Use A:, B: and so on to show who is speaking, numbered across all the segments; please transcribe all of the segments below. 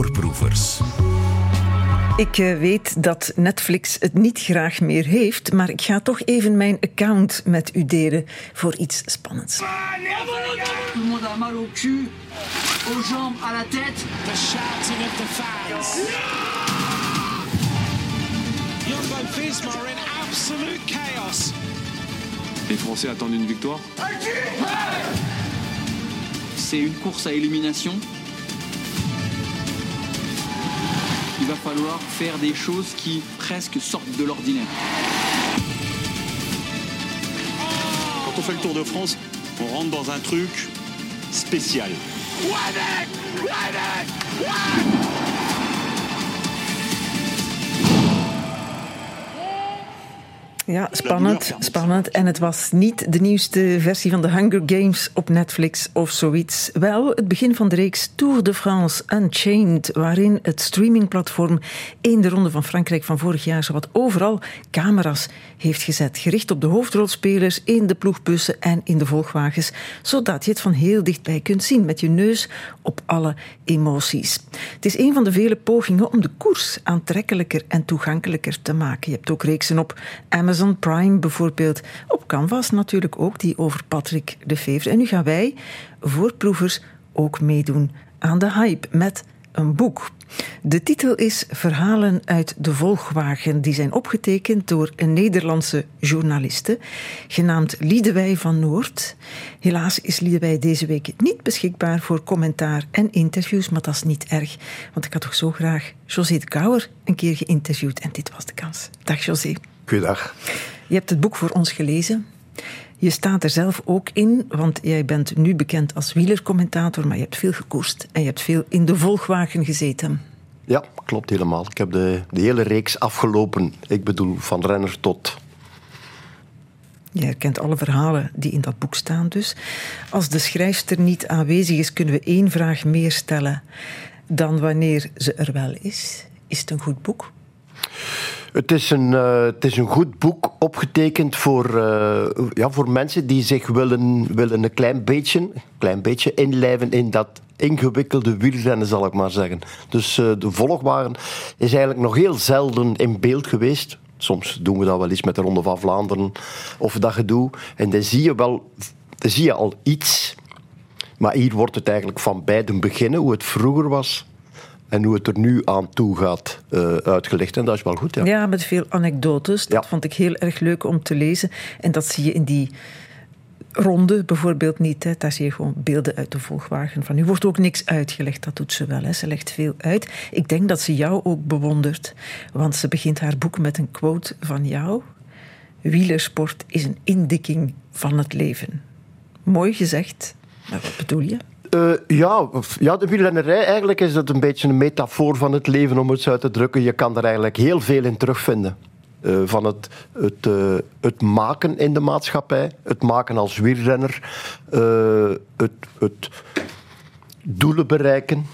A: Voorproevers.
B: Ik eh, weet dat Netflix het niet graag meer heeft, maar ik ga toch even mijn account met u delen voor iets spannends.
C: Jumbo Visma in absolute chaos.
D: Les Français attendent une victoire.
E: C'est une course à élimination. Il va falloir faire des choses qui presque sortent de l'ordinaire.
F: Quand on fait le Tour de France, on rentre dans un truc spécial.
B: Ja, spannend, spannend. En het was niet de nieuwste versie van de Hunger Games op Netflix of zoiets. Wel het begin van de reeks Tour de France Unchained, waarin het streamingplatform in de Ronde van Frankrijk van vorig jaar zowat overal camera's heeft gezet, gericht op de hoofdrolspelers in de ploegbussen en in de volgwagens, zodat je het van heel dichtbij kunt zien met je neus op alle emoties. Het is een van de vele pogingen om de koers aantrekkelijker en toegankelijker te maken. Je hebt ook reeksen op Amazon Prime bijvoorbeeld, op Canvas natuurlijk ook, die over Patrick de Fever. En nu gaan wij, voorproevers, ook meedoen aan de hype met een boek. De titel is Verhalen uit de Volgwagen. Die zijn opgetekend door een Nederlandse journaliste, genaamd Liedewij van Noord. Helaas is Liedewij deze week niet beschikbaar voor commentaar en interviews, maar dat is niet erg. Want ik had toch zo graag José de Kouwer een keer geïnterviewd en dit was de kans. Dag José.
G: Goedendag.
B: Je hebt het boek voor ons gelezen. Je staat er zelf ook in, want jij bent nu bekend als wielercommentator, maar je hebt veel gekoerst en je hebt veel in de volgwagen gezeten.
G: Ja, klopt helemaal. Ik heb de, de hele reeks afgelopen. Ik bedoel, van renner tot.
B: Je herkent alle verhalen die in dat boek staan dus. Als de schrijfster niet aanwezig is, kunnen we één vraag meer stellen dan wanneer ze er wel is. Is het een goed boek?
G: Het is een, uh, het is een goed boek opgetekend voor, uh, ja, voor mensen die zich willen, willen een klein beetje, klein beetje inlijven in dat ingewikkelde wielrennen, zal ik maar zeggen. Dus uh, de volgwagen is eigenlijk nog heel zelden in beeld geweest. Soms doen we dat wel eens met de Ronde van Vlaanderen of dat gedoe. En dan zie je wel dan zie je al iets. Maar hier wordt het eigenlijk van beiden beginnen, hoe het vroeger was en hoe het er nu aan toe gaat uh, uitgelegd. En dat is wel goed, ja.
B: Ja, met veel anekdotes. Dat
G: Ja.
B: vond ik heel erg leuk om te lezen. En dat zie je in die ronde bijvoorbeeld niet. Hè. Daar zie je gewoon beelden uit de volgwagen van. Nu wordt ook niks uitgelegd, dat doet ze wel. Hè. Ze legt veel uit. Ik denk dat ze jou ook bewondert. Want ze begint haar boek met een quote van jou. Wielersport is een indikking van het leven. Mooi gezegd, maar wat bedoel je?
G: Uh, ja, ja, de wielrennerij, eigenlijk is dat een beetje een metafoor van het leven, om het zo uit te drukken. Je kan er eigenlijk heel veel in terugvinden. Uh, van het, het, uh, het maken in de maatschappij, het maken als wielrenner, het, het doelen bereiken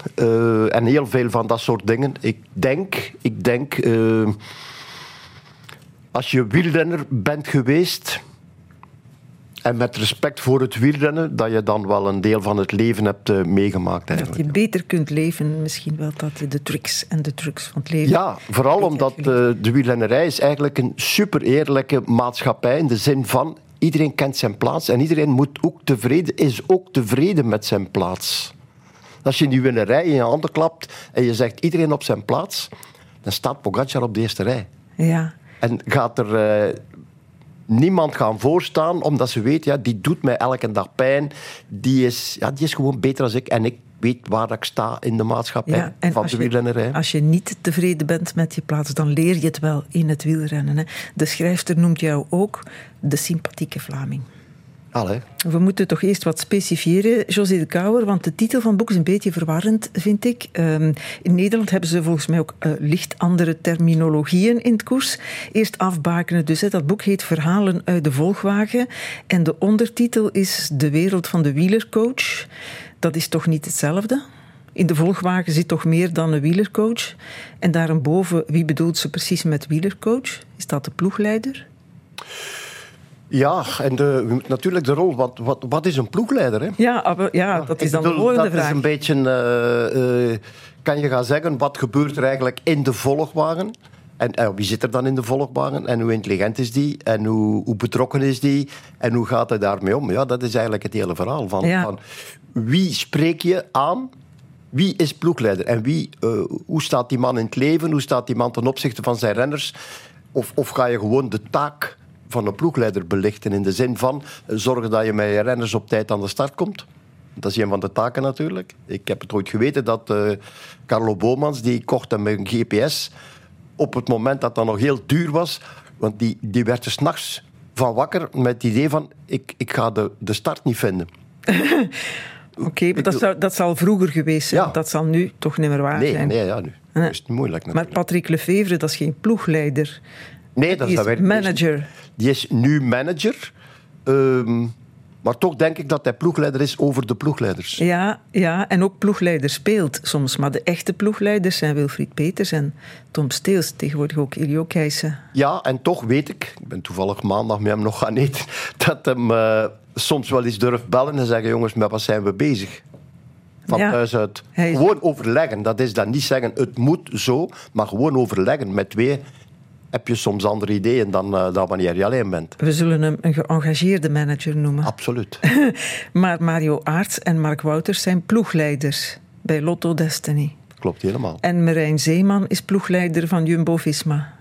G: en heel veel van dat soort dingen. Ik denk, ik denk als je wielrenner bent geweest, en met respect voor het wielrennen, dat je dan wel een deel van het leven hebt uh, meegemaakt. Eigenlijk.
B: Dat je beter kunt leven, misschien wel dat je de tricks en de trucs van het leven.
G: Ja, vooral omdat uh, de wielrennerij is eigenlijk een super eerlijke maatschappij in de zin van iedereen kent zijn plaats en iedereen moet ook tevreden, is ook tevreden met zijn plaats. Als je in die wielrennerij in je handen klapt en je zegt iedereen op zijn plaats, dan staat Pogacar op de eerste rij.
B: Ja.
G: En gaat er. Niemand gaan voorstaan, omdat ze weet, ja, die doet mij elke dag pijn. Die is, ja, die is gewoon beter dan ik. En ik weet waar ik sta in de maatschappij
B: ja,
G: van de
B: je,
G: wielrennerij.
B: Als je niet tevreden bent met je plaats, dan leer je het wel in het wielrennen. Hè. De schrijfster noemt jou ook de sympathieke Vlaming. We moeten toch eerst wat specifieren, José de Kouwer, want de titel van het boek is een beetje verwarrend, vind ik. Um, in Nederland hebben ze volgens mij ook uh, licht andere terminologieën in het koers. Eerst afbakenen, dus dat boek heet Verhalen uit de Volgwagen en de ondertitel is De wereld van de wielercoach. Dat is toch niet hetzelfde? In de volgwagen zit toch meer dan een wielercoach? En daarboven, wie bedoelt ze precies met wielercoach? Is dat de ploegleider?
G: Ja, en de, natuurlijk de rol. Wat, wat, wat is een ploegleider? Hè?
B: Ja, ja, dat is dan
G: bedoel,
B: de volgende
G: dat
B: vraag.
G: is een beetje. Uh, uh, kan je gaan zeggen wat gebeurt er eigenlijk in de volgwagen. En, en wie zit er dan in de volgwagen? En hoe intelligent is die? En hoe, hoe betrokken is die? En hoe gaat hij daarmee om? Ja, dat is eigenlijk het hele verhaal. Van,
B: Ja.
G: van wie spreek je aan? Wie is ploegleider? En wie, eh, hoe staat die man in het leven? Hoe staat die man ten opzichte van zijn renners? Of, of ga je gewoon de taak van een ploegleider belichten? In de zin van eh, zorgen dat je met je renners op tijd aan de start komt? Dat is een van de taken natuurlijk. Ik heb het ooit geweten dat eh, Carlo Bomans, die kocht hem een GPS op het moment dat dat nog heel duur was. Want die, die werd er s'nachts van wakker met het idee van ik, ik ga de, de start niet vinden.
B: Oké, maar dat, zou, dat zal vroeger geweest zijn.
G: Ja.
B: Dat zal nu toch niet meer waar
G: Nee,
B: zijn.
G: nee ja, nu
B: Nee.
G: is het moeilijk
B: Maar
G: natuurlijk.
B: Patrick Lefevre, dat is geen ploegleider.
G: Nee, dat
B: Die is manager.
G: Die is nu manager. Ehm, maar toch denk ik dat hij ploegleider is over de ploegleiders.
B: Ja, ja, en ook ploegleider speelt soms. Maar de echte ploegleiders zijn Wilfried Peters en Tom Steels. Tegenwoordig ook Ilio Keijsen.
G: Ja, en toch weet ik, ik ben toevallig maandag met hem nog gaan eten, dat hem eh, soms wel eens durft bellen en zeggen: jongens, met wat zijn we bezig? Van
B: Ja.
G: thuis uit.
B: Is-
G: Gewoon overleggen. Dat is dan niet zeggen het moet zo, maar gewoon overleggen. Met twee heb je soms andere ideeën dan, eh, dan wanneer je alleen bent.
B: We zullen hem een geëngageerde manager noemen.
G: Absoluut.
B: Maar Mario Aarts en Mark Wouters zijn ploegleiders bij Lotto Destiny.
G: Klopt helemaal.
B: En Marijn Zeeman is ploegleider van Jumbo-Visma.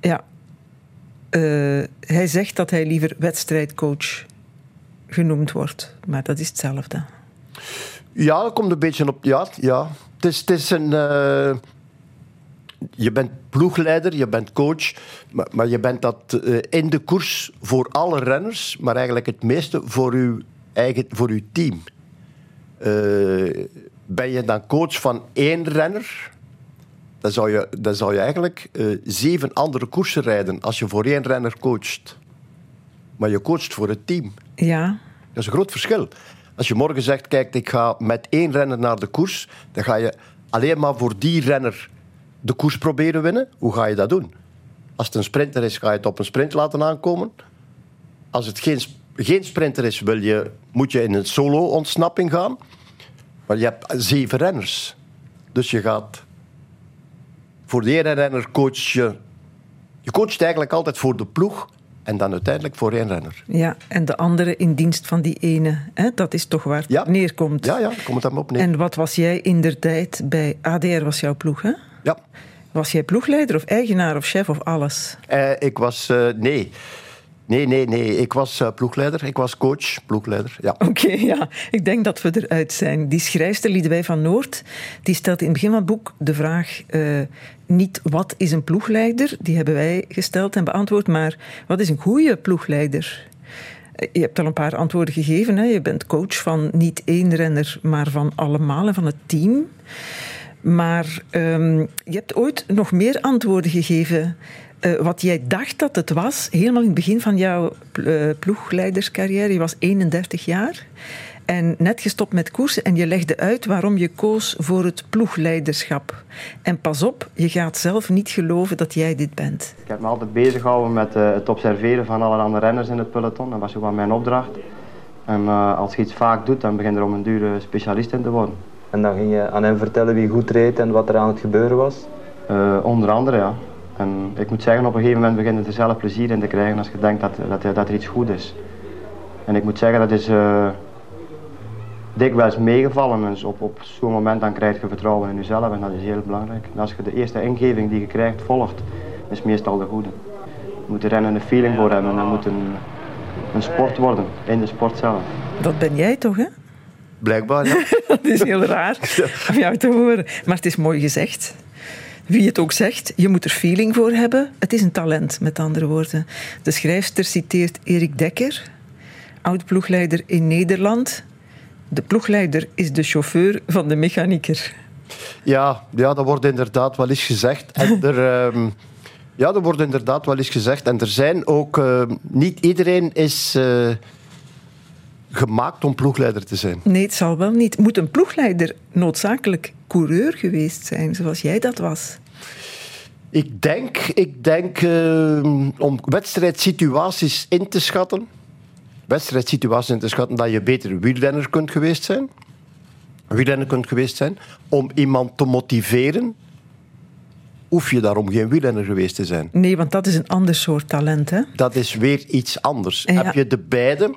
B: Ja. Eh, hij zegt dat hij liever wedstrijdcoach genoemd wordt. Maar dat is hetzelfde.
G: Ja, dat komt een beetje op. Ja, ja. Het, is, het is een. eh, je bent ploegleider, je bent coach, maar, maar je bent dat eh, in de koers voor alle renners, maar eigenlijk het meeste voor uw, eigen, voor uw team. Eh, ben je dan coach van één renner, dan zou je, dan zou je eigenlijk eh, zeven andere koersen rijden als je voor één renner coacht. Maar je coacht voor het team.
B: Ja,
G: Dat is een groot verschil. Als je morgen zegt, kijk, ik ga met één renner naar de koers, dan ga je alleen maar voor die renner de koers proberen winnen. Hoe ga je dat doen? Als het een sprinter is, ga je het op een sprint laten aankomen. Als het geen, geen sprinter is, wil je, moet je in een solo-ontsnapping gaan. Maar je hebt zeven renners. Dus je gaat... Voor de ene renner coach je... Je coacht eigenlijk altijd voor de ploeg en dan uiteindelijk voor één renner.
B: ja, en de andere in dienst van die ene. Hè? Dat is toch waar het
G: Ja.
B: neerkomt.
G: Ja, ja, daar komt het hem op neer.
B: En wat was jij in der tijd bij ADR, was jouw ploeg, hè?
G: Ja.
B: Was jij ploegleider of eigenaar of chef of alles?
G: Eh, ik was... eh, nee. Nee, nee, nee. Ik was eh, ploegleider. Ik was coach, ploegleider. Ja.
B: Oké, ja. Ik denk dat we eruit zijn. Die schrijfster Liedewij van Noord, die stelt in het begin van het boek de vraag niet wat is een ploegleider, die hebben wij gesteld en beantwoord, maar wat is een goede ploegleider? Je hebt al een paar antwoorden gegeven. Hè? Je bent coach van niet één renner, maar van allemaal en van het team. Maar ehm, je hebt ooit nog meer antwoorden gegeven. eh, wat jij dacht dat het was, helemaal in het begin van jouw eh, ploegleiderscarrière. Je was 31 jaar en net gestopt met koersen. En je legde uit waarom je koos voor het ploegleiderschap. En pas op, je gaat zelf niet geloven dat jij dit bent.
A: Ik heb me altijd bezig gehouden met eh, het observeren van alle andere renners in het peloton. Dat was zo wel mijn opdracht. En als je iets vaak doet, dan begin je er om een duur eh, specialist in te worden.
H: En dan ging je aan hem vertellen wie goed reed en wat er aan het gebeuren was.
A: Eh, onder andere, ja. En ik moet zeggen, op een gegeven moment begin je er zelf plezier in te krijgen als je denkt dat, dat, dat er iets goed is. En ik moet zeggen, dat is eh, dikwijls meegevallen. Dus op, op zo'n moment dan krijg je vertrouwen in jezelf en dat is heel belangrijk. En als je de eerste ingeving die je krijgt volgt, is meestal de goede. Je moet er rennen een feeling voor hebben en dat moet een, een sport worden, in de sport zelf.
B: Dat ben jij toch, hè?
G: Blijkbaar, ja.
B: Dat is heel raar om jou te horen. Maar het is mooi gezegd. Wie het ook zegt, je moet er feeling voor hebben. Het is een talent, met andere woorden. De schrijfster citeert Erik Dekker, oud-ploegleider in Nederland. De ploegleider is de chauffeur van de mechanieker.
G: Ja, ja, dat wordt inderdaad wel eens gezegd. En er, ehm, ja, dat wordt inderdaad wel eens gezegd. En er zijn ook... ehm, niet iedereen is eh, gemaakt om ploegleider te zijn.
B: Nee, het zal wel niet. Moet een ploegleider noodzakelijk coureur geweest zijn, zoals jij dat was?
G: Ik denk, ik denk ehm, om wedstrijdsituaties in te schatten... Wedstrijdsituaties in te schatten dat je beter wielrenner kunt geweest zijn. wielrenner kunt geweest zijn. Om iemand te motiveren, hoef je daarom geen wielrenner geweest te zijn.
B: Nee, want dat is een ander soort talent, hè?
G: Dat is weer iets anders.
B: Ja.
G: Heb je de beide,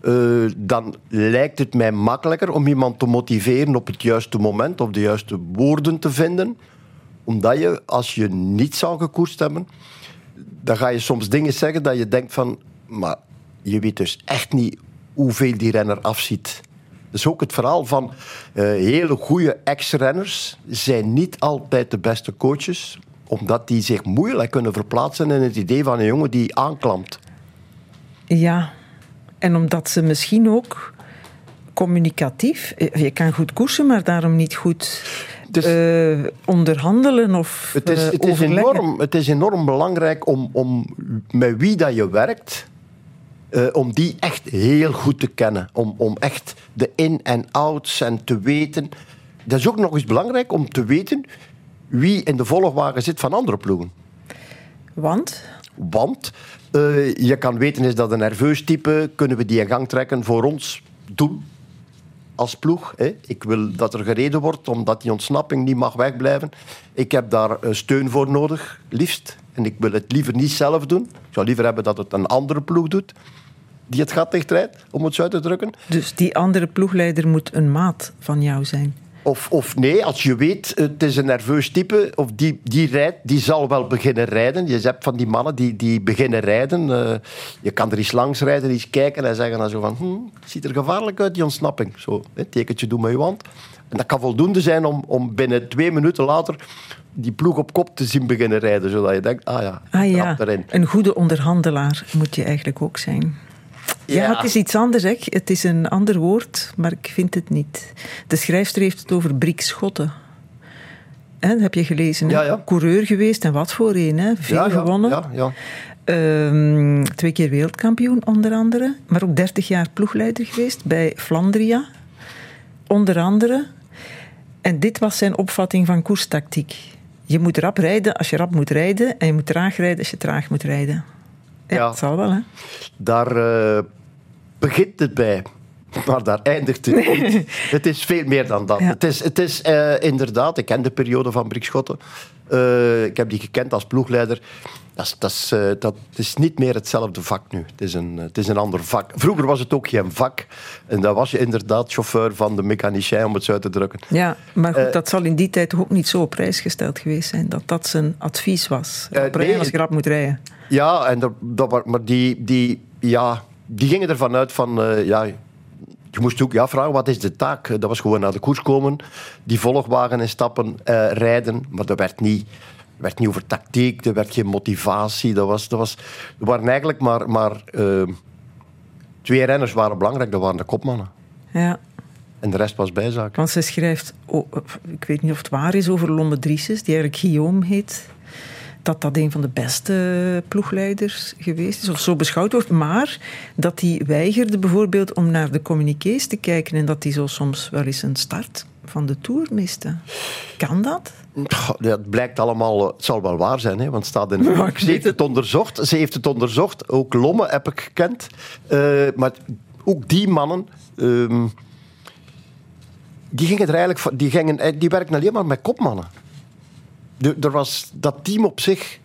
G: eh, dan lijkt het mij makkelijker om iemand te motiveren op het juiste moment, of de juiste woorden te vinden. Omdat je, als je niet zou gekoerst hebben, dan ga je soms dingen zeggen dat je denkt van, maar je weet dus echt niet hoeveel die renner afziet. Dus ook het verhaal van eh, hele goede ex-renners zijn niet altijd de beste coaches, omdat die zich moeilijk kunnen verplaatsen in het idee van een jongen die aanklampt.
B: Ja, en omdat ze misschien ook communicatief, eh, je kan goed koersen, maar daarom niet goed
G: Dus-
B: eh, onderhandelen of
G: Het is,
B: eh,
G: het is, enorm, het is enorm belangrijk om, om met wie dat je werkt, om die echt heel goed te kennen. Om, om echt de in- en outs en te weten. Dat is ook nog eens belangrijk om te weten wie in de volgwagen zit van andere ploegen.
B: Want?
G: Want eh, je kan weten, is dat een nerveus type? Kunnen we die in gang trekken voor ons doel als ploeg? Hè? Ik wil dat er gereden wordt, omdat die ontsnapping niet mag wegblijven. Ik heb daar eh, steun voor nodig, liefst. En ik wil het liever niet zelf doen. Ik zou liever hebben dat het een andere ploeg doet die het gat dichtrijdt, om het zo uit te drukken.
B: Dus die andere ploegleider moet een maat van jou zijn.
G: Of, of nee, als je weet, het is een nerveus type, of die, die rijdt, die zal wel beginnen rijden. Je hebt van die mannen die, die beginnen rijden. Eh, je kan er eens langs rijden, eens kijken en zeggen dan zo van, hm, het ziet er gevaarlijk uit, die ontsnapping. Zo, hè, tekentje doen met je hand. En dat kan voldoende zijn om, om binnen twee minuten later die ploeg op kop te zien beginnen rijden. Zodat je denkt, ah ja,
B: Ah ja,
G: erin.
B: een goede onderhandelaar moet je eigenlijk ook zijn. Ja.
G: Ja.
B: het is iets anders, hè. Het is een ander woord, maar ik vind het niet. De schrijfster heeft het over Brik Schotten. Hè, heb je gelezen.
G: Ja, ja.
B: Coureur geweest en wat voor een, hè? Veel
G: Ja,
B: gewonnen.
G: Ja, ja.
B: Ehm, twee keer wereldkampioen, onder andere. Maar ook 30 jaar ploegleider geweest bij Flandria. Onder andere. En dit was zijn opvatting van koerstactiek. Je moet rap rijden als je rap moet rijden. En je moet traag rijden als je traag moet rijden. Ja,
G: Ja.
B: dat zal wel, hè?
G: Daar eh, begint het bij. Maar daar eindigt het niet. Het is veel meer dan dat.
B: Ja.
G: Het is, het is eh, inderdaad, ik ken de periode van Brik Schotten. Eh, ik heb die gekend als ploegleider. Dat is, dat, is, eh, dat is niet meer hetzelfde vak nu. Het is, een, het is een ander vak. Vroeger was het ook geen vak. En dan was je inderdaad chauffeur van de mechanicien, om het zo uit te drukken.
B: Ja, maar goed, dat zal in die tijd ook niet zo op prijs gesteld geweest zijn. Dat dat zijn advies was. Rijden
G: nee.
B: als je rap moet rijden.
G: Ja, en dat, wa- maar die, die, ja, die gingen ervan uit van... eh, ja, je moest ook ja, vragen, wat is de taak? Dat was gewoon naar de koers komen, die volgwagen instappen, eh rijden. Maar dat werd niet, werd niet over tactiek, er werd geen motivatie. Dat was, dat was, er waren eigenlijk maar, maar eh, twee renners waren belangrijk, dat waren de kopmannen.
B: Ja.
G: En de rest was bijzaak.
B: Want ze schrijft, oh, ik weet niet of het waar is, over Lomme Drieses, die eigenlijk Guillaume heet. Dat dat een van de beste ploegleiders geweest is, of zo beschouwd wordt. Maar dat hij weigerde bijvoorbeeld om naar de communiqués te kijken en dat hij zo soms wel eens een start van de Tour miste. Kan dat?
G: Het blijkt allemaal, eh, het zal wel waar zijn, hè, want het staat in.
B: Ja, ik
G: ze heeft het onderzocht. Ze heeft het onderzocht. Ook Lomme heb ik gekend. Eh, maar ook die mannen. ehm, die gingen er eigenlijk, die, gingen, eh, die werken alleen maar met kopmannen. Er was dat team op zich.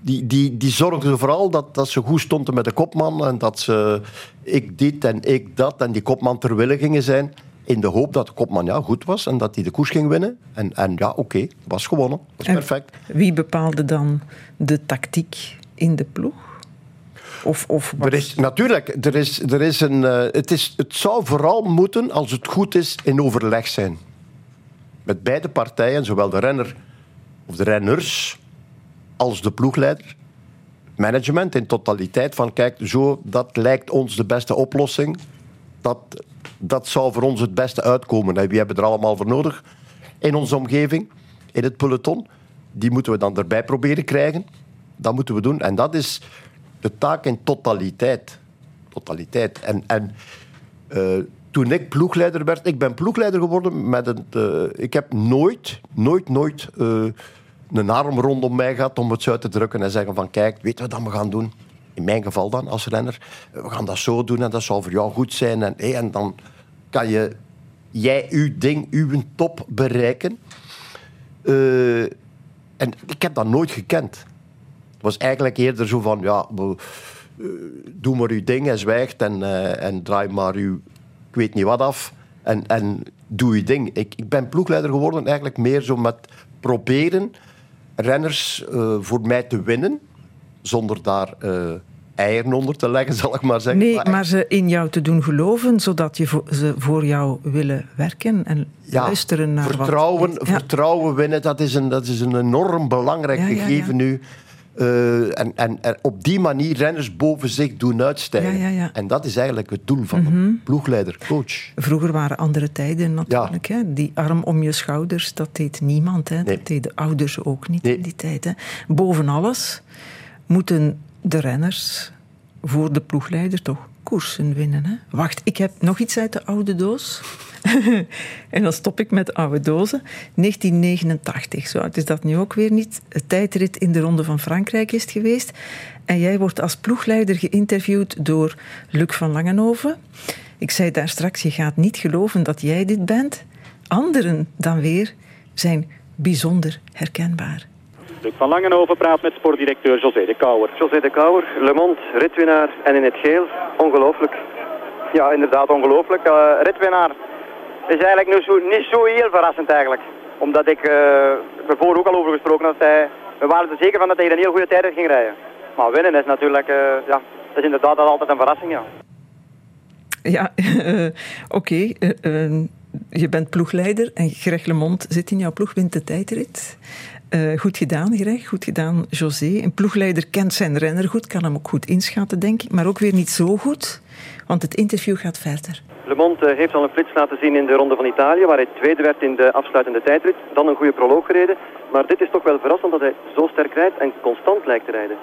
G: Die, die, die zorgde vooral dat, dat ze goed stonden met de kopman. En dat ze ik dit en ik dat. En die kopman ter wille gingen zijn. In de hoop dat de kopman ja, goed was en dat hij de koers ging winnen. En, en ja, oké, was gewonnen. Was
B: En
G: perfect.
B: Wie bepaalde dan de tactiek in de ploeg? Of, of
G: Er is, natuurlijk, er is, er is een, eh, het, is, het zou vooral moeten, als het goed is, in overleg zijn. Met beide partijen, zowel de renner of de renners als de ploegleider. Management in totaliteit van kijk, zo, dat lijkt ons de beste oplossing. Dat, dat zou voor ons het beste uitkomen. En wie hebben er allemaal voor nodig in onze omgeving, in het peloton? Die moeten we dan erbij proberen krijgen. Dat moeten we doen. En dat is de taak in totaliteit. Totaliteit. En, en eh, toen ik ploegleider werd, ik ben ploegleider geworden met een. eh, ik heb nooit, nooit, nooit eh, een arm rondom mij gehad om het uit te drukken en zeggen van kijk, weet je wat we gaan doen? In mijn geval dan, als renner. We gaan dat zo doen en dat zal voor jou goed zijn. En, hé, en dan kan je jij uw ding, uw top bereiken. Uh, en ik heb dat nooit gekend. Het was eigenlijk eerder zo van, ja, uh, doe maar uw ding en zwijgt en, en draai maar uw, ik weet niet wat af. En, en doe je ding. Ik, ik ben ploegleider geworden eigenlijk meer zo met proberen renners uh, voor mij te winnen, zonder daar uh, eieren onder te leggen, zal ik maar zeggen.
B: Nee, maar, maar ze in jou te doen geloven, zodat je ze voor jou willen werken en
G: ja,
B: luisteren naar
G: vertrouwen,
B: wat...
G: Vertrouwen winnen, dat is een, dat is een enorm belangrijk ja, gegeven nu. Uh, en, en, en, op die manier renners boven zich doen uitstijgen.
B: Ja, ja,
G: en dat is eigenlijk het doel van mm -hmm. een ploegleider, coach.
B: Vroeger waren andere tijden natuurlijk. Hè? Die arm om je schouders, dat deed niemand. Hè? Nee. Dat deden ouders ook niet nee. in die tijd. Hè? Boven alles moeten de renners voor de ploegleider toch koersen winnen. Hè? Wacht, ik heb nog iets uit de oude doos. en dan stop ik met de oude dozen. 1989, zo oud is dat nu ook weer niet. Het tijdrit in de Ronde van Frankrijk is het geweest. En jij wordt als ploegleider geïnterviewd door Luc van Langenhoven. Ik zei daar straks, je gaat niet geloven dat jij dit bent. Anderen dan weer zijn bijzonder herkenbaar.
I: Luc van Langenhoven praat met sportdirecteur José de Kouwer.
J: José de Kouwer, Le Monde, ritwinnaar en in het geel. Ongelooflijk.
I: Ja, inderdaad ongelooflijk. Uh, ritwinnaar is eigenlijk nu zo, niet zo heel verrassend eigenlijk. Omdat ik, uh, er voor ook al over gesproken had, hij, we waren er zeker van dat hij een heel goede tijd ging rijden. Maar winnen is natuurlijk, uh, ja, dat is inderdaad altijd een verrassing, ja.
B: Ja, uh, oké. Okay. je bent ploegleider en Greg LeMond zit in jouw ploeg, wint de tijdrit. Uh, goed gedaan, Greg. Goed gedaan, José. Een ploegleider kent zijn renner goed, kan hem ook goed inschatten, denk ik. Maar ook weer niet zo goed, want het interview gaat verder.
J: Le Monde heeft al een flits laten zien in de Ronde van Italië, waar hij tweede werd in de afsluitende tijdrit. Dan een goede proloog gereden. Maar dit is toch wel verrassend dat hij zo sterk rijdt en constant lijkt te rijden.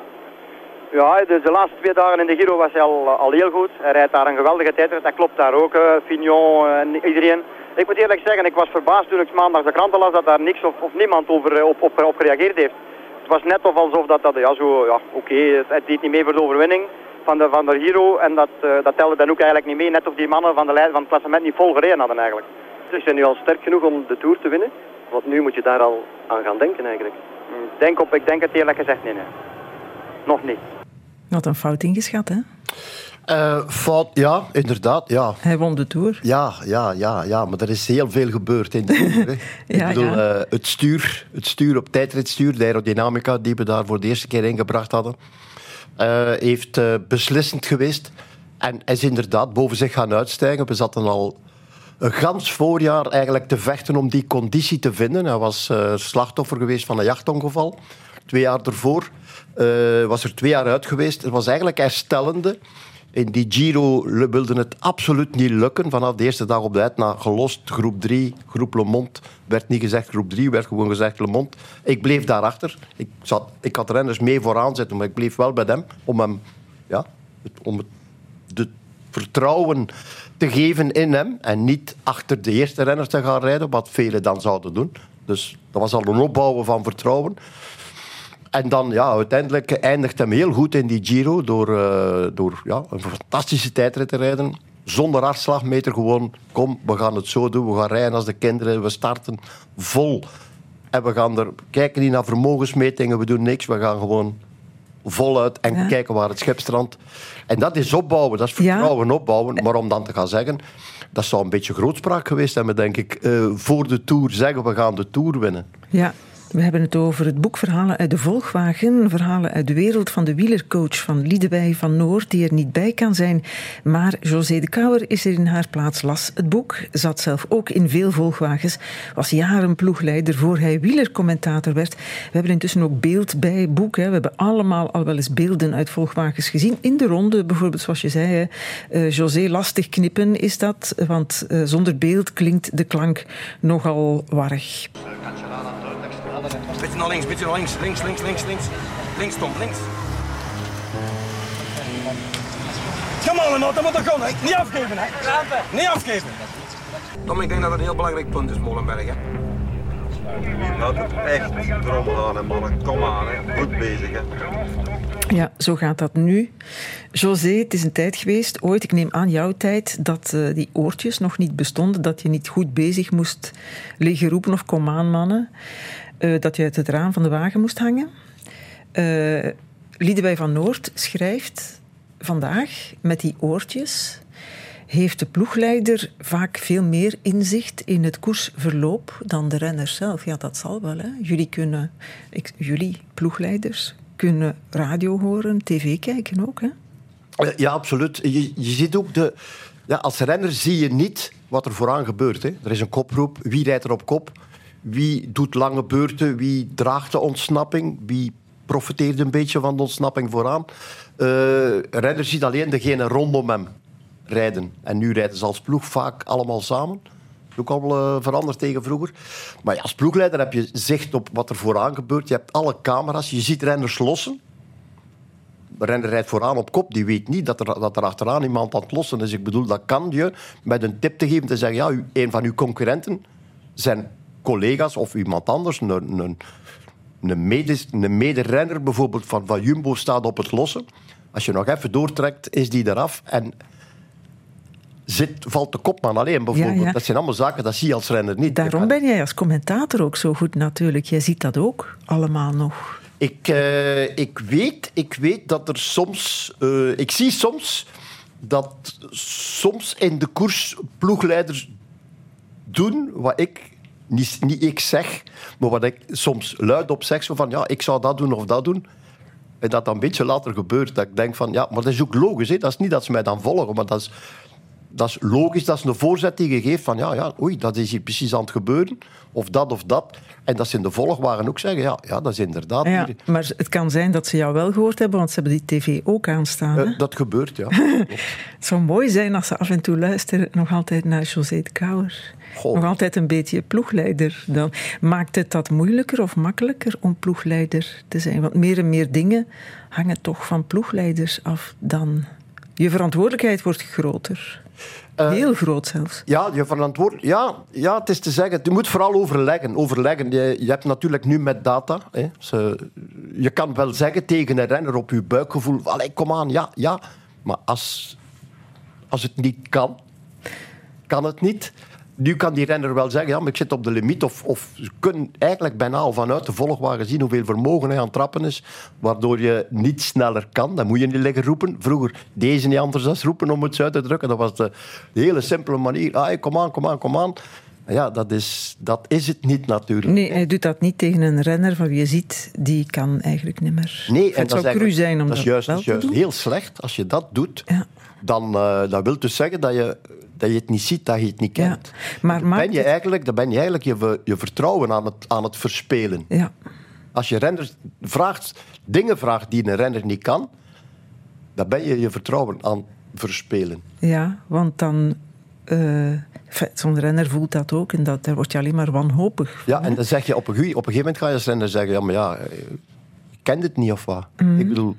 I: Ja, de, de laatste twee dagen in de Giro was hij al, al heel goed. Hij rijdt daar een geweldige tijdrit. Dat klopt daar ook. Fignon en iedereen. Ik moet eerlijk zeggen, ik was verbaasd toen ik maandag de kranten las dat daar niks of, of niemand over, op, op, op gereageerd heeft. Het was net of alsof dat, dat ja, zo, ja, oké, okay, het, het deed niet mee voor de overwinning van de, van de Giro. En dat, uh, dat telde dan ook eigenlijk niet mee, net of die mannen van, de lijn, van het klassement niet vol gereden hadden eigenlijk.
J: Dus zijn nu al sterk genoeg om de Tour te winnen? Want nu moet je daar al aan gaan denken eigenlijk.
I: Denk op, ik denk het eerlijk gezegd nee, nee. Nog niet.
B: Wat een fout ingeschat, hè?
G: Uh, fout, ja, inderdaad. Ja.
B: Hij won de Tour.
G: Ja, ja, ja, ja, maar er is heel veel gebeurd in de Tour. ja, ik bedoel, ja. uh, het, stuur, het stuur op tijdritstuur, de aerodynamica die we daar voor de eerste keer ingebracht hadden, uh, heeft beslissend geweest. En is inderdaad boven zich gaan uitstijgen. We zaten al een gans voorjaar eigenlijk te vechten om die conditie te vinden. Hij was slachtoffer geweest van een jachtongeval. Twee jaar ervoor was er twee jaar uit geweest. Het was eigenlijk herstellende. In die Giro wilde het absoluut niet lukken. Vanaf de eerste dag op de Etna gelost. Groep 3, groep Le Monde. Werd niet gezegd groep 3, werd gewoon gezegd Le Monde. Ik bleef daarachter. Ik, zat, ik had renners mee vooraan zitten, maar ik bleef wel bij hem. Om hem, ja, om het, vertrouwen te geven in hem. En niet achter de eerste renner te gaan rijden, wat velen dan zouden doen. Dus dat was al een opbouwen van vertrouwen. En dan, ja, uiteindelijk eindigt hem heel goed in die Giro door, uh, door ja, een fantastische tijdrit te rijden. Zonder hartslagmeter gewoon, kom, we gaan het zo doen. We gaan rijden als de kinderen. We starten vol. En we gaan er, kijken niet naar vermogensmetingen. We doen niks. We gaan gewoon voluit en ja. kijken waar het schip strandt. En dat is opbouwen, dat is vertrouwen ja. opbouwen. Maar om dan te gaan zeggen, dat zou een beetje grootspraak geweest hebben, denk ik. Uh, voor de Tour zeggen, we gaan de Tour winnen.
B: Ja, we hebben het over het boek Verhalen uit de Volgwagen. Verhalen uit de wereld van de wielercoach van Liedewij van Noord, die er niet bij kan zijn. Maar José de Kouwer is er in haar plaats, las het boek, zat zelf ook in veel Volgwagens, was jaren ploegleider voor hij wielercommentator werd. We hebben intussen ook beeld bij boek. Hè. We hebben allemaal al wel eens beelden uit Volgwagens gezien. In de ronde, bijvoorbeeld, zoals je zei. Uh, José, lastig knippen is dat, want uh, zonder beeld klinkt de klank nogal warrig.
K: Beetje naar links, beetje naar links. Links, links, links, links. Links, Tom, links. Kom on, dat moet er gaan. Niet afgeven, hè. Niet afgeven. Tom, ik denk dat het een heel belangrijk punt is, Molenberg. Hè?
L: Gaat het echt erom gaan, hè, mannen. Kom aan, hè. goed bezig. Hè.
B: Ja, zo gaat dat nu. José, het is een tijd geweest, ooit, ik neem aan jouw tijd, dat uh, die oortjes nog niet bestonden, dat je niet goed bezig moest liggen roepen of kom aan, mannen. Uh, dat je uit het raam van de wagen moest hangen. Uh, Liedewij van Noord schrijft vandaag met die oortjes heeft de ploegleider vaak veel meer inzicht in het koersverloop dan de renner zelf. Ja, dat zal wel. Hè. Jullie kunnen, jullie ploegleiders, kunnen radio horen, tv kijken ook. Hè?
G: Ja, absoluut. Je, je ziet ook de. Ja, als renner zie je niet wat er vooraan gebeurt. Hè. Er is een koproep. Wie rijdt er op kop? Wie doet lange beurten? Wie draagt de ontsnapping? Wie profiteert een beetje van de ontsnapping vooraan? Uh, renner ziet alleen degene rondom hem rijden. En nu rijden ze als ploeg vaak allemaal samen. Ook al uh, veranderd tegen vroeger. Maar als ploegleider heb je zicht op wat er vooraan gebeurt. Je hebt alle camera's. Je ziet renners lossen. De renner rijdt vooraan op kop. Die weet niet dat er, dat er achteraan iemand aan het lossen is. Ik bedoel, dat kan je met een tip te geven. Te zeggen, ja, een van uw concurrenten zijn collega's of iemand anders. Een, een, een, mede, een mederenner bijvoorbeeld van, van Jumbo staat op het lossen. Als je nog even doortrekt, is die eraf. En zit, valt de kopman alleen bijvoorbeeld. Ja, ja. Dat zijn allemaal zaken, dat zie je als renner niet.
B: Daarom ben jij als commentator ook zo goed natuurlijk. Jij ziet dat ook allemaal nog.
G: Ik, uh, ik, weet, ik weet dat er soms... Uh, ik zie soms dat soms in de koers ploegleiders doen wat ik... Niet, niet ik zeg, maar wat ik soms luid op zeg. Van, ja, ik zou dat doen of dat doen. En dat dan een beetje later gebeurt. Dat ik denk van, ja, maar dat is ook logisch. Hè? Dat is niet dat ze mij dan volgen, maar dat is dat is logisch, dat is een voorzet die je geeft van ja, ja, oei, dat is hier precies aan het gebeuren. Of dat of dat. En dat ze in de volgwaren ook zeggen, ja, ja dat is inderdaad...
B: Ja, maar het kan zijn dat ze jou wel gehoord hebben, want ze hebben die tv ook aanstaan. Uh,
G: dat gebeurt, ja.
B: het zou mooi zijn als ze af en toe luisteren nog altijd naar José de Kouwer. Nog altijd een beetje ploegleider dan. Maakt het dat moeilijker of makkelijker om ploegleider te zijn? Want meer en meer dingen hangen toch van ploegleiders af dan... Je verantwoordelijkheid wordt groter. Uh, Heel groot zelfs.
G: Ja, je verantwoord... ja, ja, het is te zeggen. Je moet vooral overleggen. overleggen. Je, je hebt natuurlijk nu met data. Hè, ze, je kan wel zeggen tegen een renner op je buikgevoel: Allee, kom aan, ja, ja. Maar als, als het niet kan, kan het niet. Nu kan die renner wel zeggen, ja, maar ik zit op de limiet. Of, of ze kunnen eigenlijk bijna al vanuit de volgwagen zien hoeveel vermogen hij aan het trappen is. Waardoor je niet sneller kan. Dan moet je niet liggen roepen. Vroeger deze niet anders dan roepen om het uit te drukken. Dat was de, hele simpele manier. Ah, kom aan, kom aan, kom aan. Ja, dat is, dat is het niet natuurlijk.
B: Nee, hij doet dat niet tegen een renner van wie je ziet, die kan eigenlijk niet meer.
G: Nee, en
B: het
G: dat
B: zou cru zijn om
G: dat,
B: dat,
G: is juist,
B: wel
G: dat is juist heel slecht. Als je dat doet,
B: ja.
G: dan uh, dat wil dus zeggen dat je dat je het niet ziet, dat je het niet kent.
B: Ja, maar
G: dan, ben je het... eigenlijk, dan ben je eigenlijk je, je vertrouwen aan het, aan het verspelen.
B: Ja.
G: Als je renners vraagt, dingen vraagt die een renner niet kan, dan ben je je vertrouwen aan het verspelen.
B: Ja, want dan... Uh, Zo'n renner voelt dat ook en dat, daar word je alleen maar wanhopig.
G: Ja, en dan zeg je op een, op een gegeven moment ga je als renner zeggen: ja, maar ja, ik ken het niet of wat. Mm. Ik bedoel,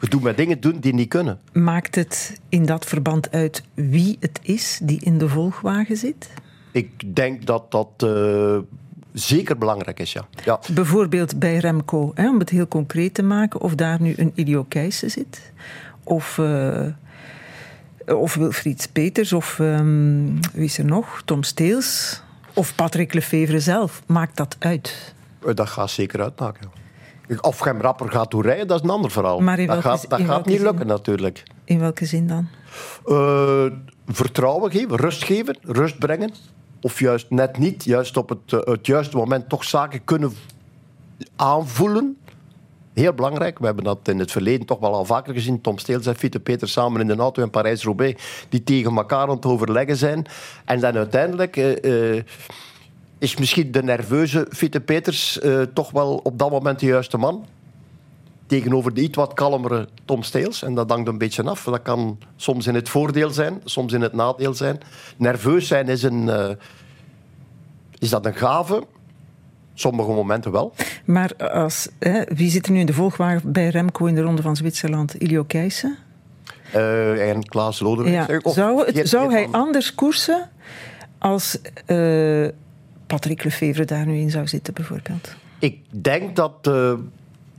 G: je doet met dingen doen die niet kunnen.
B: Maakt het in dat verband uit wie het is die in de volgwagen zit?
G: Ik denk dat dat uh, zeker belangrijk is, ja. ja.
B: Bijvoorbeeld bij Remco, hè, om het heel concreet te maken, of daar nu een Ilio Keijsen zit, of, uh, of Wilfried Peters, of um, wie is er nog? Tom Steels, of Patrick Lefevre zelf. Maakt dat uit?
G: Dat gaat zeker uitmaken. Of je hem rapper gaat toerijden, dat is een ander verhaal.
B: Maar
G: dat gaat, dat gaat niet
B: zin?
G: lukken, natuurlijk.
B: In welke zin dan?
G: Uh, vertrouwen geven, rust geven, rust brengen. Of juist net niet, juist op het, uh, het juiste moment toch zaken kunnen aanvoelen. Heel belangrijk. We hebben dat in het verleden toch wel al vaker gezien. Tom Steels en Fiete Peter samen in de auto in Parijs-Roubaix. Die tegen elkaar aan het overleggen zijn. En dan uiteindelijk... Uh, is misschien de nerveuze Fitte Peters uh, toch wel op dat moment de juiste man. Tegenover de iets wat kalmere Tom Steels. En dat hangt een beetje af. Dat kan soms in het voordeel zijn, soms in het nadeel zijn. Nerveus zijn is, een, uh, is dat een gave. Sommige momenten wel.
B: Maar als, hè, wie zit er nu in de volgwagen bij Remco in de Ronde van Zwitserland? Ilio Keijsen?
G: Uh, en Klaas Lodewijk.
B: Ja. Zou, het, zou hij anders koersen als... Uh, Patrick Lefevre daar nu in zou zitten, bijvoorbeeld?
G: Ik denk dat uh,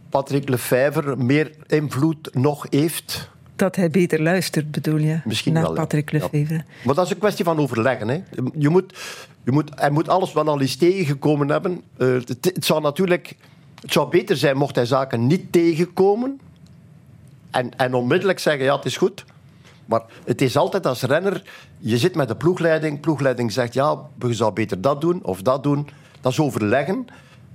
G: Patrick Lefevre meer invloed nog heeft
B: dat hij beter luistert, bedoel je?
G: Misschien
B: naar
G: wel,
B: Patrick Lefevre. Ja.
G: Maar dat is een kwestie van overleggen. Hè. Je moet, je moet, hij moet alles wel al eens tegengekomen hebben. Uh, het, het, zou natuurlijk... Het zou beter zijn mocht hij zaken niet tegenkomen. En, en onmiddellijk zeggen, ja, het is goed. Maar het is altijd als renner... Je zit met de ploegleiding. Ploegleiding zegt, ja, we zou beter dat doen of dat doen. Dat is overleggen.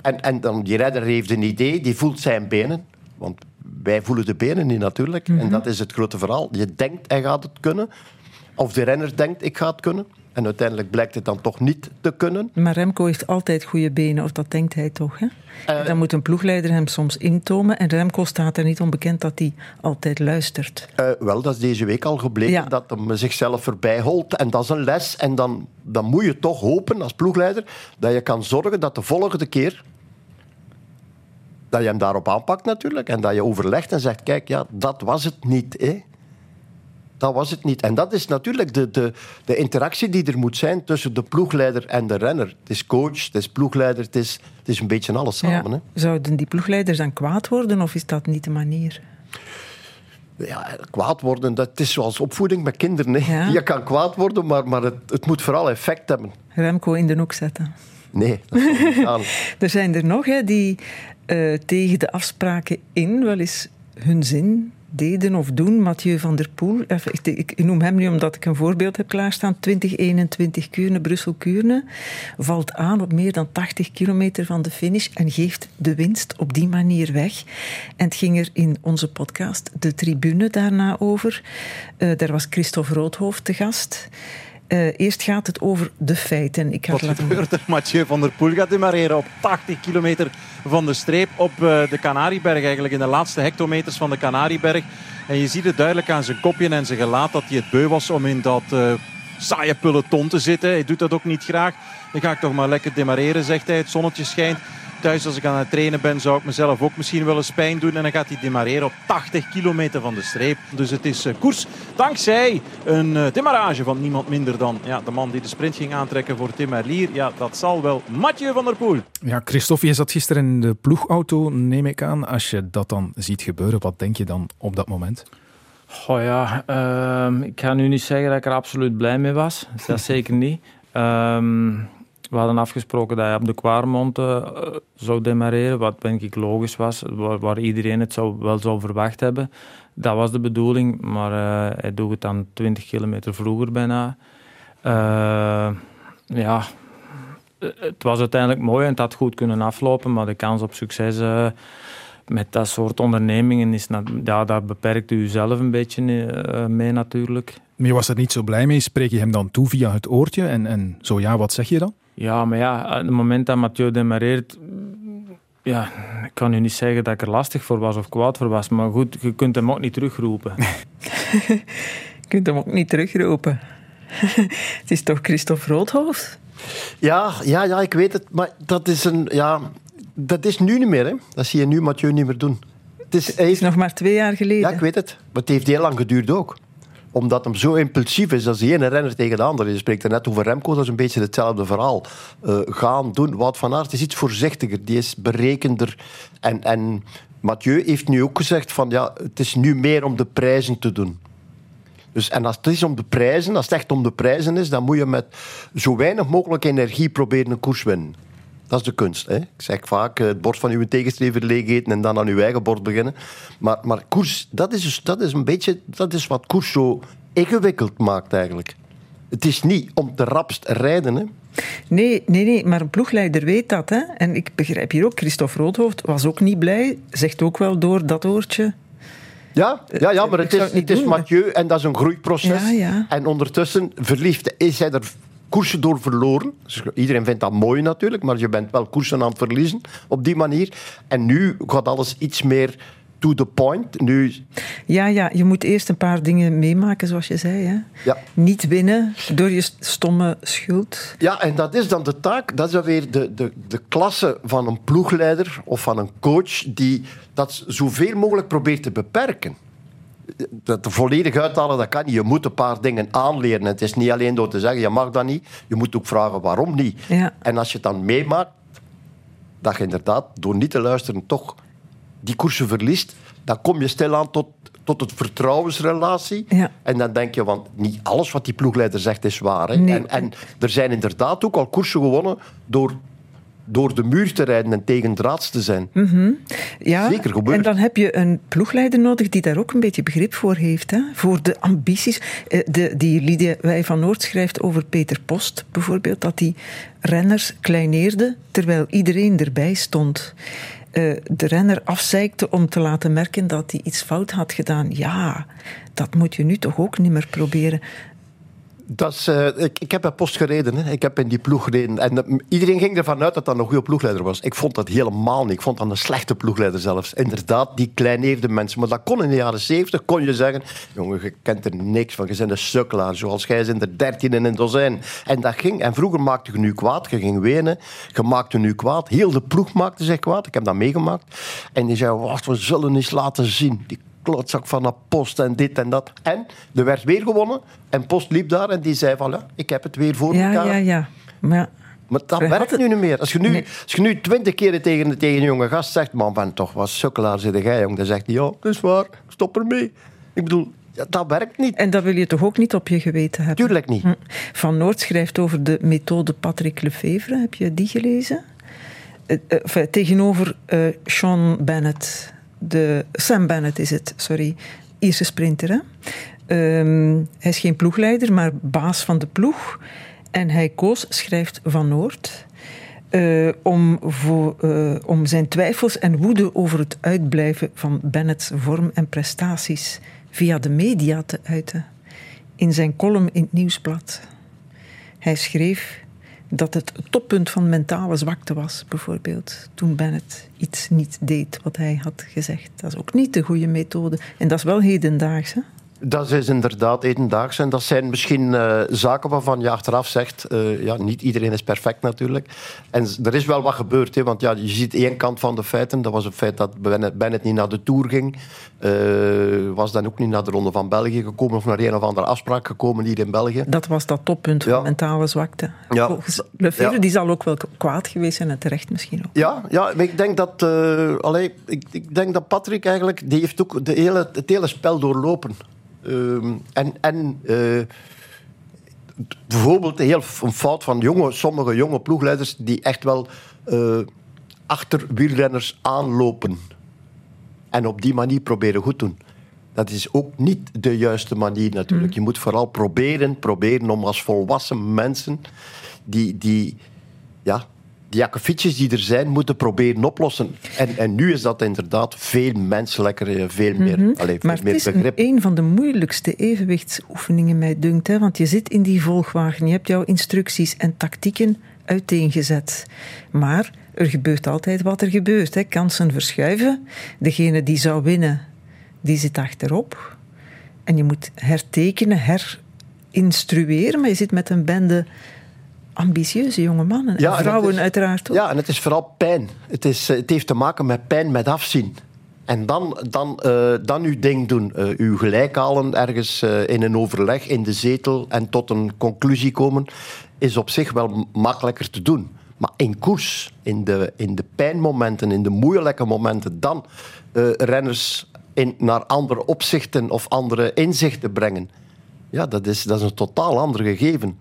G: En, en dan die renner heeft een idee, die voelt zijn benen. Want wij voelen de benen niet natuurlijk. En dat is het grote verhaal. Je denkt, hij gaat het kunnen. Of de renner denkt, ik ga het kunnen. En uiteindelijk blijkt het dan toch niet te kunnen.
B: Maar Remco heeft altijd goede benen, of dat denkt hij toch? Hè? Uh, dan moet een ploegleider hem soms intomen. En Remco staat er niet onbekend dat hij altijd luistert.
G: Uh, wel, dat is deze week al gebleken dat hij zichzelf voorbij holt. En dat is een les. En dan, dan moet je toch hopen als ploegleider dat je kan zorgen dat de volgende keer dat je hem daarop aanpakt natuurlijk. En dat je overlegt en zegt, kijk, ja, dat was het niet. Hè? Dat was het niet. En dat is natuurlijk de, de, de interactie die er moet zijn tussen de ploegleider en de renner. Het is coach, het is ploegleider, het is, het is een beetje alles samen. Hè?
B: Zouden die ploegleiders dan kwaad worden of is dat niet de manier?
G: Ja, kwaad worden, dat is zoals opvoeding met kinderen. Hè. Je kan kwaad worden, maar, maar het, het moet vooral effect hebben.
B: Remco in de hoek zetten.
G: Nee, dat niet
B: er zijn er nog hè, die uh, tegen de afspraken in wel eens hun zin deden of doen. Mathieu van der Poel, ik, noem hem nu omdat ik een voorbeeld heb klaarstaan. 2021 Kuurne, Brussel-Kuurne. Valt aan op meer dan 80 kilometer van de finish en geeft de winst op die manier weg. En het ging er in onze podcast De Tribune daarna over. Uh, daar was Christophe Roodhoofd te gast. Uh, eerst gaat het over de feiten.
M: Ik ga Wat laten... gebeurt er? Mathieu van der Poel gaat demareren op 80 kilometer van de streep op uh, de Canarieberg. Eigenlijk in de laatste hectometers van de Canarieberg. En je ziet het duidelijk aan zijn kopje en zijn gelaat dat hij het beu was om in dat uh, saaie peloton te zitten. Hij doet dat ook niet graag. Dan ga ik toch maar lekker demareren, zegt hij. Het zonnetje schijnt thuis als ik aan het trainen ben, zou ik mezelf ook misschien wel eens pijn doen. En dan gaat hij demareren op 80 kilometer van de streep. Dus het is uh, koers dankzij een uh, demarrage van niemand minder dan ja, de man die de sprint ging aantrekken voor Tim Merlier. Ja, dat zal wel Mathieu van der Poel.
N: Ja, Christophe, je zat gisteren in de ploegauto, neem ik aan. Als je dat dan ziet gebeuren, wat denk je dan op dat moment?
O: Oh ja, uh, ik ga nu niet zeggen dat ik er absoluut blij mee was. Dat zeker niet. Ehm, we hadden afgesproken dat hij op de Kwarmond uh, zou demareren, wat denk ik logisch was, waar, iedereen het zou, wel zou verwacht hebben. Dat was de bedoeling, maar uh, hij doet het dan 20 kilometer vroeger bijna. Uh, ja, het was uiteindelijk mooi en het had goed kunnen aflopen, maar de kans op succes met dat soort ondernemingen is, ja, daar beperkt u zelf een beetje mee natuurlijk.
N: Maar je was er niet zo blij mee. Spreek je hem dan toe via het oortje? En, en zo ja, wat zeg je dan?
O: Ja, maar ja, op het moment dat Mathieu demareert, ja, ik kan u niet zeggen dat ik er lastig voor was of kwaad voor was, maar goed, je kunt hem ook niet terugroepen.
B: je kunt hem ook niet terugroepen. het is toch Christophe Roodhoofd?
G: Ja, ja, ja, ik weet het, maar dat is een, ja, dat is nu niet meer, hè. Dat zie je nu Mathieu niet meer doen.
B: Het is, het is nog maar twee jaar geleden.
G: Ja, ik weet het. Maar het heeft heel lang geduurd ook omdat hem zo impulsief is als de ene renner tegen de andere. Je spreekt er net over Remco, dat is een beetje hetzelfde verhaal. Uh, gaan, doen. Wout van Aert is iets voorzichtiger, die is berekender. En, en Mathieu heeft nu ook gezegd van ja, het is nu meer om de prijzen te doen. Dus, en als het is om de prijzen, als het echt om de prijzen is, dan moet je met zo weinig mogelijk energie proberen een koers winnen. Dat is de kunst. Hè? Ik zeg vaak eh, het bord van uw tegenstrever leeg eten en dan aan uw eigen bord beginnen. Maar, maar koers, dat is, dus, dat is een beetje dat is wat koers zo ingewikkeld maakt eigenlijk. Het is niet om te rapst rijden. Hè?
B: Nee, nee, nee, maar een ploegleider weet dat. Hè? En ik begrijp hier ook, Christophe Roodhoofd was ook niet blij. Zegt ook wel door dat oortje.
G: Ja, ja, ja maar het is, het is Mathieu en dat is een groeiproces. Ja, ja. En ondertussen verliefd is hij er koersen door verloren. Dus iedereen vindt dat mooi natuurlijk, maar je bent wel koersen aan het verliezen op die manier. En nu gaat alles iets meer to the point. Nu...
B: Ja, ja, je moet eerst een paar dingen meemaken, zoals je zei. Hè?
G: Ja.
B: Niet winnen door je stomme schuld.
G: Ja, en dat is dan de taak, dat is dan weer de, de, de klasse van een ploegleider of van een coach die dat zoveel mogelijk probeert te beperken. Dat volledig uithalen, dat kan niet. Je moet een paar dingen aanleren. Het is niet alleen door te zeggen, je mag dat niet. Je moet ook vragen waarom niet.
B: Ja.
G: En als je het dan meemaakt, dat je inderdaad door niet te luisteren toch die koersen verliest, dan kom je stilaan tot, tot het vertrouwensrelatie.
B: Ja.
G: En dan denk je, want niet alles wat die ploegleider zegt is waar. Hè?
B: Nee.
G: En, en er zijn inderdaad ook al koersen gewonnen door, door de muur te rijden en tegen draads te zijn.
B: Mhm. Ja,
G: Zeker gebeurd.
B: en dan heb je een ploegleider nodig die daar ook een beetje begrip voor heeft. Hè? Voor de ambities. Eh, De, die Lydia Wij van Noord schrijft over Peter Post bijvoorbeeld, dat hij renners kleineerde terwijl iedereen erbij stond. Eh, de renner afzeikte om te laten merken dat hij iets fout had gedaan. Ja, dat moet je nu toch ook niet meer proberen.
G: Dat is, eh, ik, ik heb bij Post gereden. Hè. Ik heb in die ploeg gereden. En eh, iedereen ging ervan uit dat dat een goede ploegleider was. Ik vond dat helemaal niet. Ik vond dat een slechte ploegleider zelfs. Inderdaad, die kleineerde mensen. Maar dat kon in de jaren zeventig. Kon je zeggen, jongen, je kent er niks van. Je bent een sukkelaar. Zoals jij zijn er dertien in een dozijn. En dat ging. En vroeger maakte je nu kwaad. Je ging wenen. Je maakte nu kwaad. Heel de ploeg maakte zich kwaad. Ik heb dat meegemaakt. En die zei, wacht, we zullen eens laten zien. Die klootzak van een post en dit en dat. En er werd weer gewonnen. En post liep daar en die zei van, ja, ik heb het weer voor
B: Ja,
G: elkaar.
B: ja, ja. Maar ja,
G: Maar dat werkt nu niet meer. Als je nu,
B: Nee.
G: als je nu twintig keer tegen, tegen een jonge gast zegt, man, ben toch wat sukkelaar zit jij, jong. Dan zegt hij, ja, dat is waar, stop ermee. Ik bedoel, ja, dat werkt niet.
B: En dat wil je toch ook niet op je geweten hebben?
G: Tuurlijk niet.
B: Hm. Van Noord schrijft over de methode Patrick Lefevre. Heb je die gelezen? Eh, eh, tegenover eh, Sean Bennett. De, Sam Bennett is het, sorry. Ierse sprinter. Ehm, hij is geen ploegleider, maar baas van de ploeg. En hij koos, schrijft Van Noord, eh, om, voor, eh, om zijn twijfels en woede over het uitblijven van Bennett's vorm en prestaties via de media te uiten. In zijn column in het Nieuwsblad. Hij schreef dat het toppunt van mentale zwakte was, bijvoorbeeld, toen Bennett iets niet deed wat hij had gezegd. Dat is ook niet de goede methode. En dat is wel hedendaags.
G: Dat is inderdaad hedendaags. En dat zijn misschien eh, zaken waarvan je achteraf zegt... eh, ja, niet iedereen is perfect natuurlijk. En er is wel wat gebeurd. Hè, want ja, je ziet één kant van de feiten. Dat was het feit dat Bennett, niet naar de Tour ging. Eh, was dan ook niet naar de Ronde van België gekomen... of naar een of andere afspraak gekomen hier in België.
B: Dat was dat toppunt van mentale zwakte.
G: Ja.
B: Volgens Lefevre,
G: Ja.
B: die zal ook wel kwaad geweest zijn en terecht misschien ook.
G: Ja, ja maar ik denk dat, allee, ik, ik denk dat Patrick eigenlijk, die heeft ook de hele, het hele spel doorlopen. Ehm, en en eh, bijvoorbeeld heel, een fout van jonge, sommige jonge ploegleiders die echt wel eh, achter wielrenners aanlopen. En op die manier proberen goed doen. Dat is ook niet de juiste manier natuurlijk. Je moet vooral proberen, proberen om als volwassen mensen die, die, ja, die akkefietjes die er zijn, moeten proberen oplossen. En, en nu is dat inderdaad veel menselijker, eh, veel meer,
B: Mhm.
G: allee, veel
B: Maar het
G: meer
B: is
G: begrip.
B: een van de moeilijkste evenwichtsoefeningen, mij dunkt. Hè? Want je zit in die volgwagen, je hebt jouw instructies en tactieken uiteengezet. Maar er gebeurt altijd wat er gebeurt. Hè? Kansen verschuiven. Degene die zou winnen, die zit achterop. En je moet hertekenen, herinstrueren. Maar je zit met een bende ambitieuze jonge mannen.
G: Ja,
B: en
G: en
B: vrouwen
G: is-
B: uiteraard ook.
G: Ja, en het is vooral pijn. Het, is, eh, het heeft te maken met pijn, met afzien. En dan, dan, eh, dan uw ding doen. Eh, uw gelijk halen ergens in een overleg, in de zetel en tot een conclusie komen, is op zich wel makkelijker te doen. Maar in koers, in de, in de pijnmomenten, in de moeilijke momenten, dan renners in, naar andere opzichten of andere inzichten brengen. Ja, dat is, dat is een totaal ander gegeven.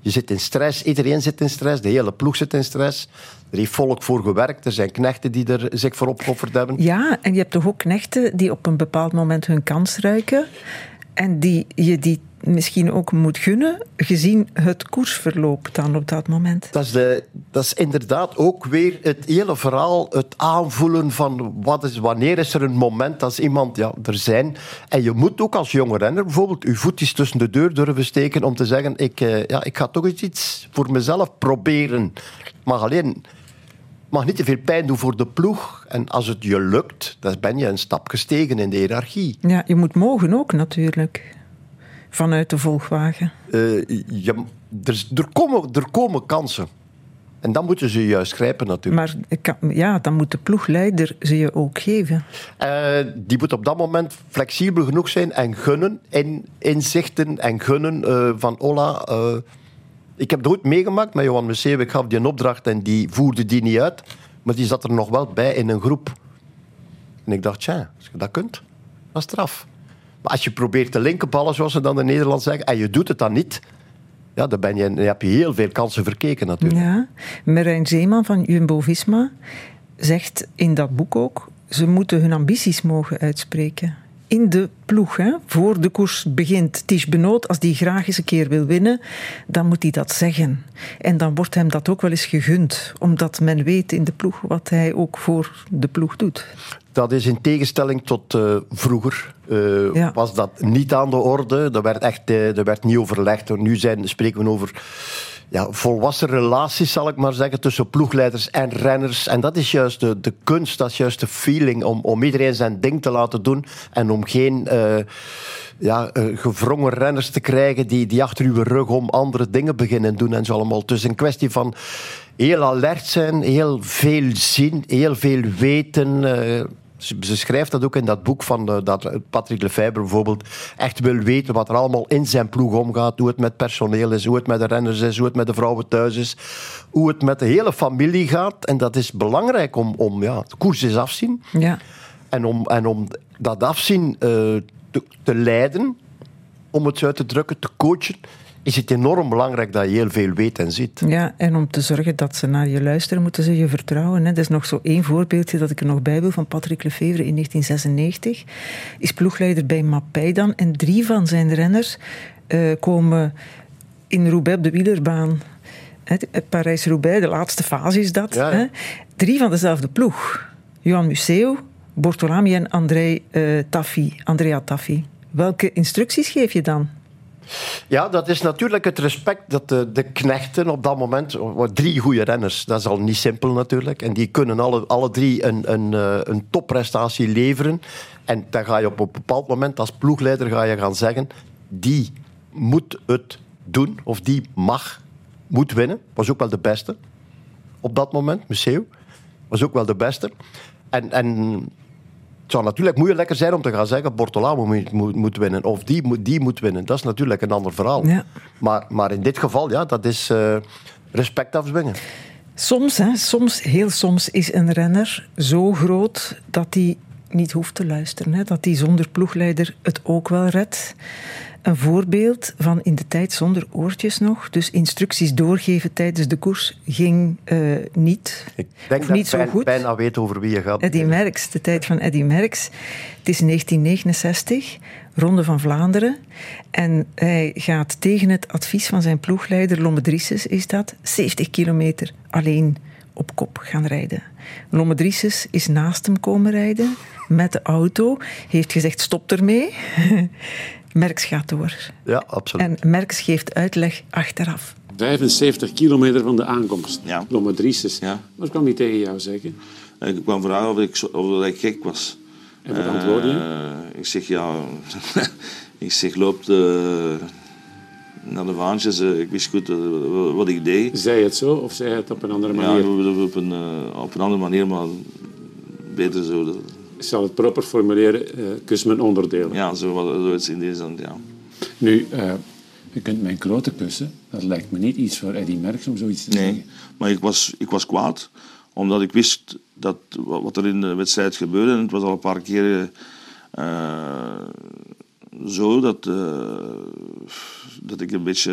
G: Je zit in stress, iedereen zit in stress, de hele ploeg zit in stress. Er heeft volk voor gewerkt, er zijn knechten die er zich voor opgeofferd hebben.
B: Ja, en je hebt toch ook knechten die op een bepaald moment hun kans ruiken. En die je die misschien ook moet gunnen, gezien het koersverloop dan op dat moment.
G: Dat is, de, dat is inderdaad ook weer het hele verhaal, het aanvoelen van wat is, wanneer is er een moment als iemand ja, er zijn. En je moet ook als jonge renner bijvoorbeeld je voetjes tussen de deur durven steken om te zeggen, ik, eh, ja, ik ga toch iets voor mezelf proberen. Mag alleen mag niet te veel pijn doen voor de ploeg. En als het je lukt, dan ben je een stap gestegen in de hiërarchie.
B: Ja, je moet mogen ook natuurlijk. Vanuit de volgwagen.
G: Eh, je, er, er, komen, er komen kansen. En dan moeten ze juist grijpen natuurlijk.
B: Maar ja, dan moet de ploegleider ze je ook geven.
G: Uh, die moet op dat moment flexibel genoeg zijn en gunnen, in, inzichten en gunnen uh, van Ola. Uh, ik heb het ooit meegemaakt met Johan Museeuw. Ik gaf die een opdracht en die voerde die niet uit. Maar die zat er nog wel bij in een groep. En ik dacht, tja, als je dat kunt, dat is straf. Maar als je probeert te linken ballen, zoals ze dan in Nederland zeggen, en je doet het dan niet, ja, dan, ben je, dan heb je heel veel kansen verkeken natuurlijk.
B: Ja, Marijn Zeeman van Jumbo-Visma zegt in dat boek ook, ze moeten hun ambities mogen uitspreken in de ploeg. Hè? Voor de koers begint. Tish Benoot, als die graag eens een keer wil winnen, dan moet hij dat zeggen. En dan wordt hem dat ook wel eens gegund, omdat men weet in de ploeg wat hij ook voor de ploeg doet.
G: Dat is in tegenstelling tot uh, vroeger. Uh, ja. Was dat niet aan de orde? Er werd echt uh, er werd niet overlegd. Nu zijn, spreken we over ja, volwassen relaties, zal ik maar zeggen, tussen ploegleiders en renners. En dat is juist de, de kunst, dat is juist de feeling om, om iedereen zijn ding te laten doen en om geen uh, ja, uh, gevrongen renners te krijgen die, die achter uw rug om andere dingen beginnen doen en zo allemaal. Dus een kwestie van heel alert zijn, heel veel zien, heel veel weten. Uh, ze, schrijft dat ook in dat boek van uh, dat Patrick Lefebvre bijvoorbeeld echt wil weten wat er allemaal in zijn ploeg omgaat. Hoe het met personeel is, hoe het met de renners is, hoe het met de vrouwen thuis is. Hoe het met de hele familie gaat. En dat is belangrijk om, om ja, de koers is afzien.
B: Ja.
G: En, om, en om dat afzien uh, te, te leiden, om het zo uit te drukken, te coachen is het enorm belangrijk dat je heel veel weet en ziet.
B: Ja, en om te zorgen dat ze naar je luisteren, moeten ze je vertrouwen. Hè. Dat is nog zo één voorbeeldje dat ik er nog bij wil van Patrick Lefevre in 1996. Is ploegleider bij Mappij dan. En drie van zijn renners uh, komen in Roubaix op de wielerbaan. Parijs-Roubaix, de laatste fase is dat.
G: Ja, ja.
B: Hè. Drie van dezelfde ploeg. Johan Museo, Bortolami en André, uh, Taffi, Andrea Taffi. Welke instructies geef je dan?
G: Ja, dat is natuurlijk het respect dat de, de knechten op dat moment... Drie goede renners, dat is al niet simpel natuurlijk. En die kunnen alle, alle drie een, een, eh, een topprestatie leveren. En dan ga je op een bepaald moment als ploegleider ga je gaan zeggen... Die moet het doen, of die mag, moet winnen. Was ook wel de beste op dat moment, Museo. Was ook wel de beste. En, en het zou natuurlijk moeilijker zijn om te gaan zeggen: Bortolamo moet, moet, moet, winnen of die moet, die moet winnen. Dat is natuurlijk een ander verhaal.
B: Ja.
G: Maar, maar in dit geval, ja, dat is uh, respect afzwingen.
B: Soms, hè, soms, heel soms, is een renner zo groot dat hij niet hoeft te luisteren. Hè, dat hij zonder ploegleider het ook wel redt een voorbeeld van in de tijd zonder oortjes nog. Dus instructies doorgeven tijdens de koers ging uh, niet.
G: Ik denk
B: of niet
G: dat
B: zo goed.
G: bijna weet over wie je gaat.
B: Eddy Merckx, de tijd van Eddy Merckx. Het is 1969, Ronde van Vlaanderen. En hij gaat tegen het advies van zijn ploegleider, Lommedriesses is dat, 70 kilometer alleen op kop gaan rijden. Lommedriesses is naast hem komen rijden met de auto. Heeft gezegd, stop ermee. Merks gaat door.
G: Ja, absoluut.
B: En Merks geeft uitleg achteraf.
D: 75 kilometer van de aankomst.
L: Ja.
D: Lommedriesses.
L: Ja.
D: Wat kwam hij tegen jou zeggen?
L: Ik kwam vragen of ik, of ik gek was.
D: En wat antwoordde je?
L: Uh, ik zeg ja. ik zeg loop de, naar de vaantjes. Ik wist goed wat, wat ik deed.
D: Zei je het zo of zei je het op een andere manier?
L: Ja, op een, op een andere manier, maar beter zo.
D: Ik zal het proper formuleren, uh, kus mijn onderdelen.
L: Ja, zo, zoiets in deze hand, ja.
D: Nu, uh, je kunt mijn grote kussen. Dat lijkt me niet iets voor Eddy Merckx om zoiets te
L: nee,
D: zeggen.
L: maar ik was, ik was kwaad. Omdat ik wist dat wat er in de wedstrijd gebeurde. En het was al een paar keer uh, zo dat, dat ik een beetje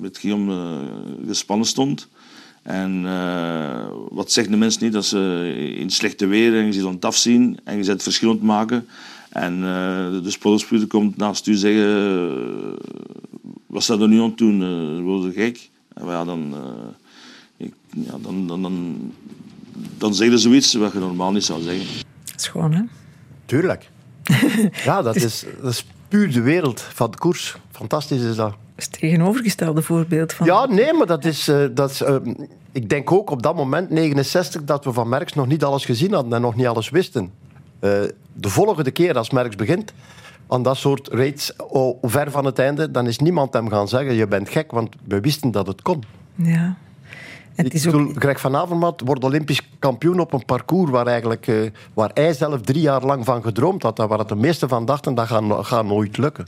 L: met Guillaume gespannen stond. En uh, wat zeggen de mensen niet? Dat ze in slechte weer en je ziet aan het afzien en je zet het verschil te maken. En uh, de sportspuur komt naast u zeggen: uh, Wat staat er nu aan het doen? Uh, word je gek? En ja, dan, ik, ja, dan, dan, dan, dan zeg je zoiets wat je normaal niet zou zeggen.
B: Schoon, hè?
G: Tuurlijk. ja, dat is, dat is puur de wereld van de koers. Fantastisch is dat.
B: Dat is het tegenovergestelde voorbeeld van.
G: Ja, nee, maar dat is. Uh, dat is uh, ik denk ook op dat moment, 69, dat we van Merckx nog niet alles gezien hadden en nog niet alles wisten. Uh, de volgende keer als Merckx begint aan dat soort raids, oh, ver van het einde, dan is niemand hem gaan zeggen: Je bent gek, want we wisten dat het kon.
B: Ja.
G: Ik is ook... Greg van Avermaet wordt Olympisch kampioen op een parcours waar, eigenlijk, uh, waar hij zelf drie jaar lang van gedroomd had. En waar het de meeste van dachten, dat gaat, gaat nooit lukken.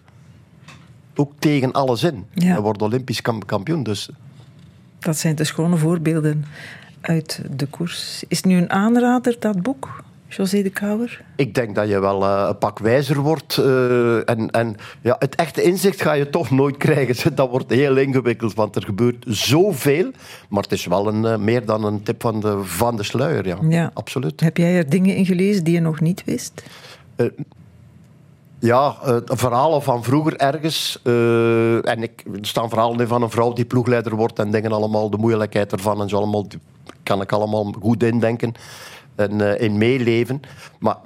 G: Ook tegen alles in. Ja. Hij wordt Olympisch kampioen. Dus.
B: Dat zijn de schone voorbeelden uit de koers. Is nu een aanrader, dat boek? José de Kouwer?
G: Ik denk dat je wel uh, een pak wijzer wordt. Uh, en en ja, het echte inzicht ga je toch nooit krijgen. Dat wordt heel ingewikkeld, want er gebeurt zoveel. Maar het is wel een, uh, meer dan een tip van de, van de sluier, ja. ja. Absoluut.
B: Heb jij er dingen in gelezen die je nog niet wist?
G: Ja, uh, verhalen van vroeger ergens. Uh, en ik, er staan verhalen in van een vrouw die ploegleider wordt en dingen allemaal, de moeilijkheid ervan en zo allemaal, kan ik allemaal goed indenken en uh, in meeleven. Maar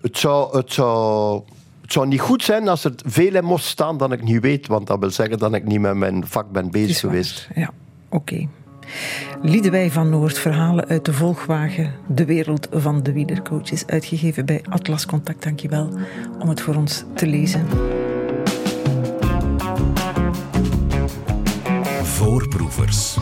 G: het zou, het, zou, het zou niet goed zijn als er veel in moest staan dat ik niet weet, want dat wil zeggen dat ik niet met mijn vak ben bezig geweest.
B: Ja, oké. Okay. Liedewij van Noord, verhalen uit de volgwagen, de wereld van de wielercoaches, uitgegeven bij Atlas Contact. Dankjewel om het voor ons te lezen.
P: Voorproevers.